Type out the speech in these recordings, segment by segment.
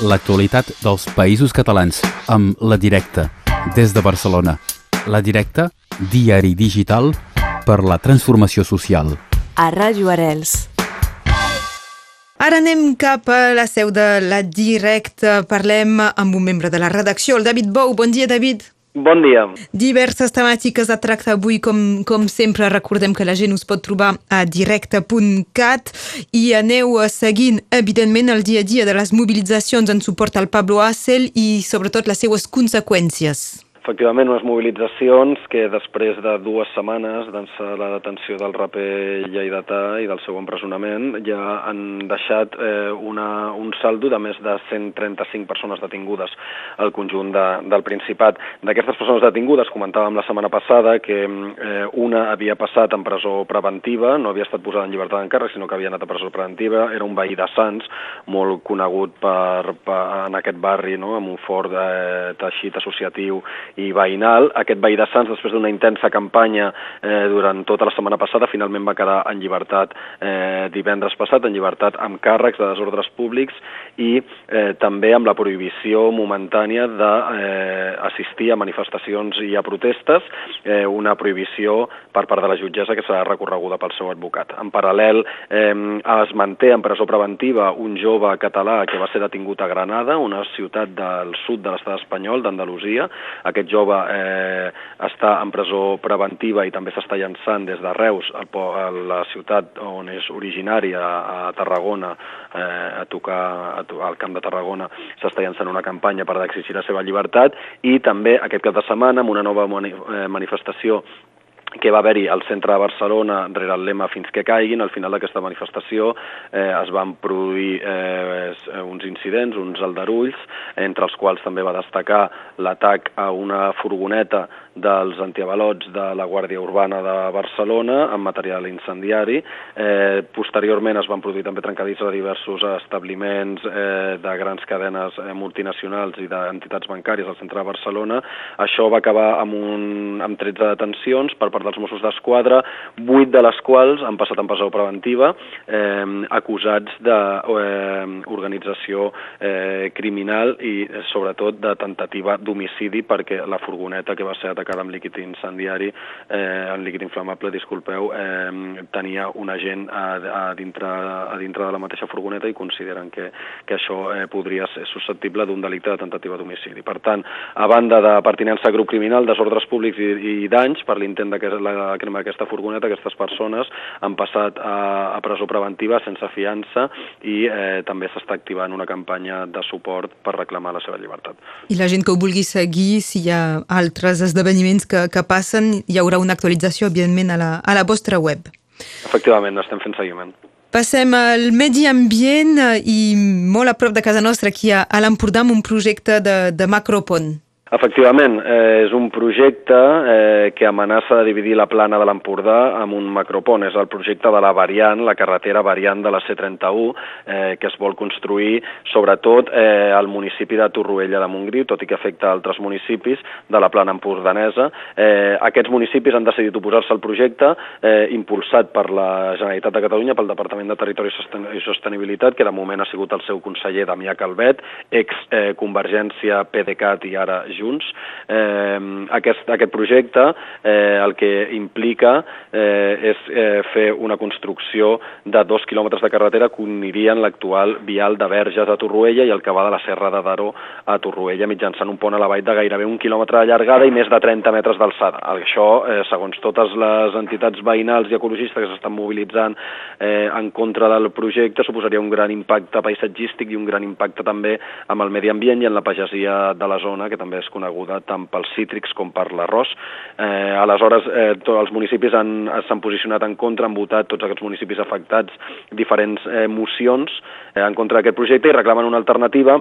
l'actualitat dels països catalans amb La Directa, des de Barcelona. La Directa, diari digital per la transformació social. A Ràdio Arels. Ara anem cap a la seu de La Directa. Parlem amb un membre de la redacció, el David Bou. Bon dia, David. Bon dia. Diverses temàtiques a tractar avui, com, com sempre. Recordem que la gent us pot trobar a directe.cat i aneu seguint, evidentment, el dia a dia de les mobilitzacions en suport al Pablo Hassel i, sobretot, les seues conseqüències. Efectivament, unes mobilitzacions que després de dues setmanes d'ençà la detenció del raper lleidatà i del seu empresonament ja han deixat eh, una, un saldo de més de 135 persones detingudes al conjunt de, del Principat. D'aquestes persones detingudes comentàvem la setmana passada que eh, una havia passat en presó preventiva, no havia estat posada en llibertat d'encàrrec, sinó que havia anat a presó preventiva, era un veí de Sants, molt conegut per, per, en aquest barri, no? amb un fort eh, teixit associatiu i veïnal. Aquest veí de Sants, després d'una intensa campanya eh, durant tota la setmana passada, finalment va quedar en llibertat eh, divendres passat, en llibertat amb càrrecs de desordres públics i eh, també amb la prohibició momentània d'assistir eh, a manifestacions i a protestes, eh, una prohibició per part de la jutgessa que serà recorreguda pel seu advocat. En paral·lel eh, es manté en presó preventiva un jove català que va ser detingut a Granada, una ciutat del sud de l'estat espanyol, d'Andalusia. Aquest jove eh, està en presó preventiva i també s'està llançant des de Reus, a, la ciutat on és originari, a, Tarragona, eh, a tocar a, al Camp de Tarragona, s'està llançant una campanya per exigir la seva llibertat i també aquest cap de setmana amb una nova mani eh, manifestació que va haver-hi al centre de Barcelona rere el lema Fins que caiguin. Al final d'aquesta manifestació eh, es van produir eh, uns incidents, uns aldarulls, entre els quals també va destacar l'atac a una furgoneta dels antiavalots de la Guàrdia Urbana de Barcelona amb material incendiari. Eh, posteriorment es van produir també trencadissos a diversos establiments eh, de grans cadenes eh, multinacionals i d'entitats bancàries al centre de Barcelona. Això va acabar amb, un, amb 13 detencions per part dels Mossos d'Esquadra, 8 de les quals han passat en presó preventiva, eh, acusats d'organització eh, eh, criminal i eh, sobretot de tentativa d'homicidi perquè la furgoneta que va ser atacada amb líquid incendiari, eh, amb líquid inflamable, disculpeu, eh, tenia un agent a, a, dintre, a dintre de la mateixa furgoneta i consideren que, que això eh, podria ser susceptible d'un delicte de tentativa d'homicidi. Per tant, a banda de pertinença a grup criminal, desordres públics i, i danys per l'intent de la crema d'aquesta furgoneta, aquestes persones han passat a, a presó preventiva sense fiança i eh, també s'està activant una campanya de suport per reclamar la seva llibertat. I la gent que ho vulgui seguir, si hi ha altres esdeveniments que, que passen, hi haurà una actualització, evidentment, a la, a la vostra web. Efectivament, estem fent seguiment. Passem al medi ambient i molt a prop de casa nostra, aquí a, a l'Empordà, amb un projecte de, de macropont. Efectivament, eh, és un projecte eh, que amenaça de dividir la plana de l'Empordà amb un macropont. És el projecte de la variant, la carretera variant de la C31, eh, que es vol construir sobretot eh, al municipi de Torroella de Montgrí, tot i que afecta altres municipis de la plana empordanesa. Eh, aquests municipis han decidit oposar-se al projecte, eh, impulsat per la Generalitat de Catalunya, pel Departament de Territori i Sostenibilitat, que de moment ha sigut el seu conseller Damià Calvet, ex-Convergència, eh, PDeCAT i ara junts. Eh, aquest, aquest projecte eh, el que implica eh, és eh, fer una construcció de dos quilòmetres de carretera que unirien l'actual vial de Verges a Torroella i el que va de la Serra de Daró a Torroella mitjançant un pont a la vall de gairebé un quilòmetre de llargada i més de 30 metres d'alçada. Això, eh, segons totes les entitats veïnals i ecologistes que s'estan mobilitzant eh, en contra del projecte, suposaria un gran impacte paisatgístic i un gran impacte també amb el medi ambient i en la pagesia de la zona, que també és coneguda tant pels cítrics com per l'arròs. Eh, aleshores, eh, tots els municipis s'han posicionat en contra, han votat tots aquests municipis afectats diferents eh, mocions eh, en contra d'aquest projecte i reclamen una alternativa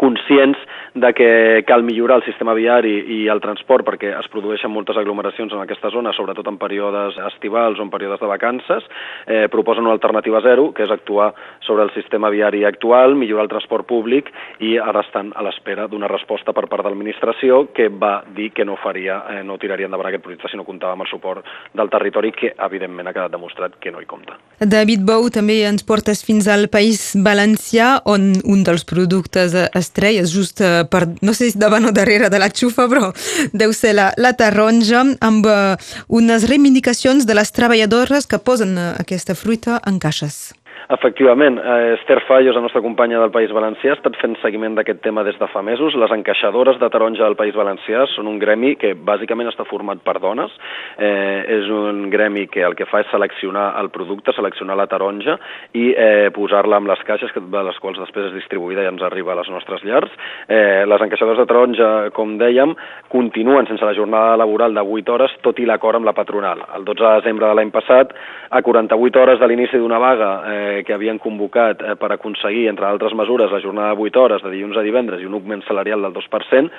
conscients de que cal millorar el sistema viari i el transport perquè es produeixen moltes aglomeracions en aquesta zona, sobretot en períodes estivals o en períodes de vacances, eh, proposen una alternativa zero, que és actuar sobre el sistema viari actual, millorar el transport públic i ara estan a l'espera d'una resposta per part de l'administració que va dir que no faria, eh, no tiraria endavant aquest projecte si no comptava amb el suport del territori, que evidentment ha quedat demostrat que no hi compta. David Bou, també ens portes fins al País Valencià, on un dels productes estrelles just per, no sé si davant o darrere de la xufa, però deu ser la, la taronja, amb uh, unes reivindicacions de les treballadores que posen uh, aquesta fruita en caixes. Efectivament, eh, Esther Fallos, la nostra companya del País Valencià, ha estat fent seguiment d'aquest tema des de fa mesos. Les encaixadores de taronja del País Valencià són un gremi que bàsicament està format per dones. Eh, és un gremi que el que fa és seleccionar el producte, seleccionar la taronja i eh, posar-la amb les caixes, que, de les quals després és distribuïda i ens arriba a les nostres llars. Eh, les encaixadores de taronja, com dèiem, continuen sense la jornada laboral de 8 hores, tot i l'acord amb la patronal. El 12 de desembre de l'any passat, a 48 hores de l'inici d'una vaga eh, que havien convocat eh, per aconseguir, entre altres mesures, la jornada de 8 hores de dilluns a divendres i un augment salarial del 2%,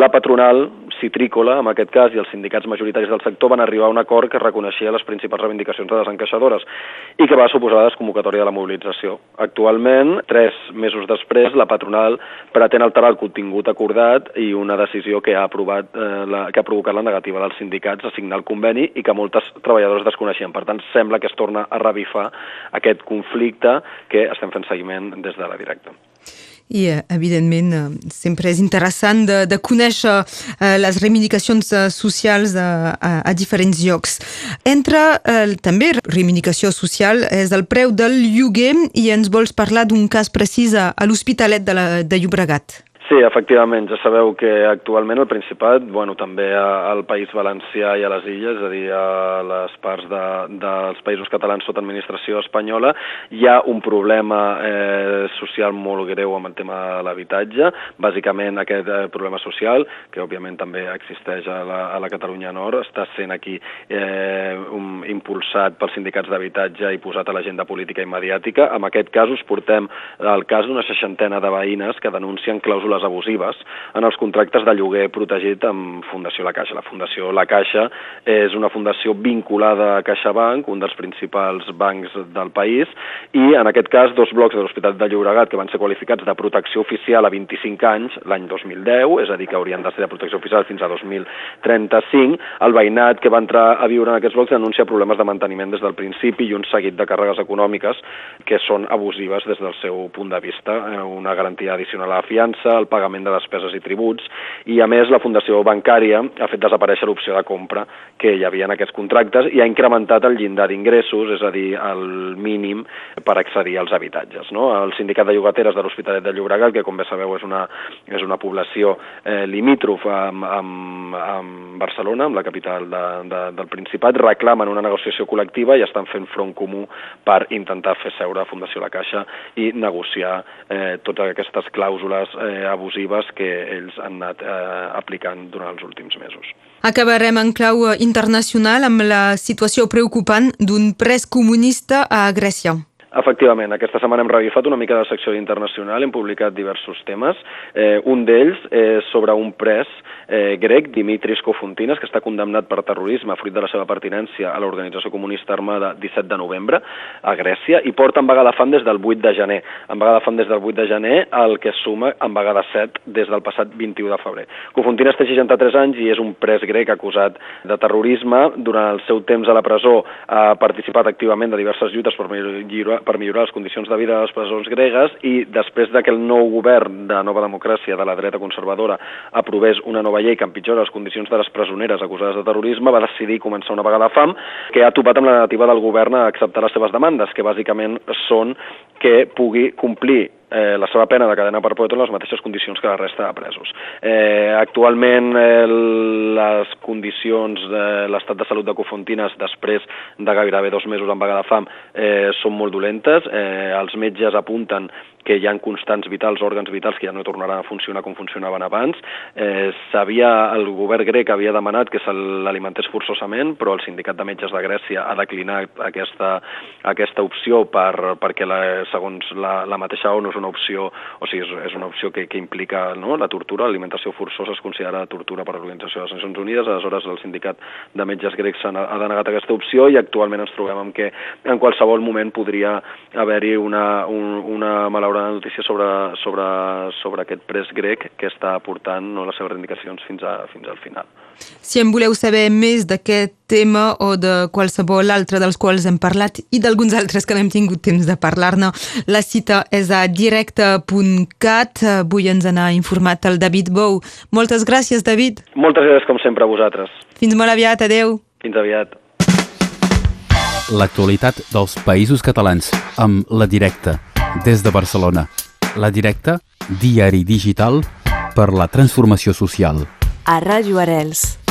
la patronal citrícola, en aquest cas, i els sindicats majoritaris del sector van arribar a un acord que reconeixia les principals reivindicacions de les encaixadores i que va suposar la desconvocatòria de la mobilització. Actualment, tres mesos després, la patronal pretén alterar el contingut acordat i una decisió que ha, aprovat, eh, la, que ha provocat la negativa dels sindicats a signar el conveni i que moltes treballadores desconeixien. Per tant, sembla que es torna a revifar aquest conflicte conflicte que estem fent seguiment des de la directa. I, eh, evidentment, eh, sempre és interessant de, de conèixer eh, les reivindicacions socials a, a, a diferents llocs. Entre eh, també reivindicació social és el preu del lloguer i ens vols parlar d'un cas precís a, a l'Hospitalet de, la, de Llobregat. Sí, efectivament, ja sabeu que actualment el Principat, bueno, també al País Valencià i a les Illes, és a dir, a les parts de, dels països catalans sota administració espanyola, hi ha un problema eh, social molt greu amb el tema de l'habitatge, bàsicament aquest eh, problema social, que òbviament també existeix a la, a la Catalunya Nord, està sent aquí eh, un, impulsat pels sindicats d'habitatge i posat a l'agenda política i mediàtica. En aquest cas us portem el cas d'una seixantena de veïnes que denuncien clàusules abusives en els contractes de lloguer protegit amb Fundació La Caixa. La Fundació La Caixa és una fundació vinculada a CaixaBank, un dels principals bancs del país, i en aquest cas dos blocs de l'Hospital de Llobregat que van ser qualificats de protecció oficial a 25 anys l'any 2010, és a dir, que haurien de ser de protecció oficial fins a 2035, el veïnat que va entrar a viure en aquests blocs denuncia problemes de manteniment des del principi i un seguit de càrregues econòmiques que són abusives des del seu punt de vista, eh, una garantia addicional a la fiança, el pagament de despeses i tributs, i a més la Fundació Bancària ha fet desaparèixer l'opció de compra que hi havia en aquests contractes i ha incrementat el llindar d'ingressos, és a dir, el mínim per accedir als habitatges. No? El sindicat de llogateres de l'Hospitalet de Llobregat, que com bé sabeu és una, és una població eh, limítrof amb, amb, amb Barcelona, amb la capital de, de, del Principat, reclamen una negociació col·lectiva i estan fent front comú per intentar fer seure Fundació La Caixa i negociar eh, totes aquestes clàusules eh, abusives que ells han anat eh, aplicant durant els últims mesos. Acabarem en clau internacional amb la situació preocupant d'un pres comunista a Grècia. Efectivament, aquesta setmana hem revifat una mica de secció internacional, hem publicat diversos temes. Eh, un d'ells és sobre un pres eh, grec, Dimitris Kofontines, que està condemnat per terrorisme fruit de la seva pertinència a l'Organització Comunista Armada 17 de novembre a Grècia i porta en vaga de fam des del 8 de gener. En vaga de fam des del 8 de gener, el que suma en vaga de 7 des del passat 21 de febrer. Kofontines té 63 anys i és un pres grec acusat de terrorisme. Durant el seu temps a la presó ha participat activament de diverses lluites per millorar, per millorar les condicions de vida de les presons gregues i després de que el nou govern de Nova Democràcia de la dreta conservadora aprovés una nova llei que empitjora les condicions de les presoneres acusades de terrorisme, va decidir començar una vegada fam que ha topat amb la negativa del govern a acceptar les seves demandes, que bàsicament són que pugui complir eh, la seva pena de cadena perpètua en les mateixes condicions que la resta de presos. Eh, actualment eh, les condicions de l'estat de salut de Cofontines després de gairebé dos mesos en vaga de fam eh, són molt dolentes. Eh, els metges apunten que hi ha constants vitals, òrgans vitals que ja no tornaran a funcionar com funcionaven abans. Eh, sabia, el govern grec havia demanat que se l'alimentés forçosament, però el sindicat de metges de Grècia ha declinat aquesta, aquesta opció per, perquè la, segons la, la mateixa ONU és una opció, o sigui, és, és una opció que, que implica no, la tortura, l'alimentació forçosa es considera tortura per l'Organització de les Nacions Unides, aleshores el sindicat de metges grecs ha, ha denegat aquesta opció i actualment ens trobem amb que en qualsevol moment podria haver-hi una, un, una malaurada notícia sobre, sobre, sobre aquest pres grec que està portant no, les seves reivindicacions fins, a, fins al final. Si en voleu saber més d'aquest tema o de qualsevol altre dels quals hem parlat i d'alguns altres que no hem tingut temps de parlar-ne, la cita és a directe.cat. Avui ens n'ha informat el David Bou. Moltes gràcies, David. Moltes gràcies, com sempre, a vosaltres. Fins molt aviat. Adeu. Fins aviat. L'actualitat dels països catalans amb La Directa, des de Barcelona. La Directa, diari digital per la transformació social. A Ràdio Arels.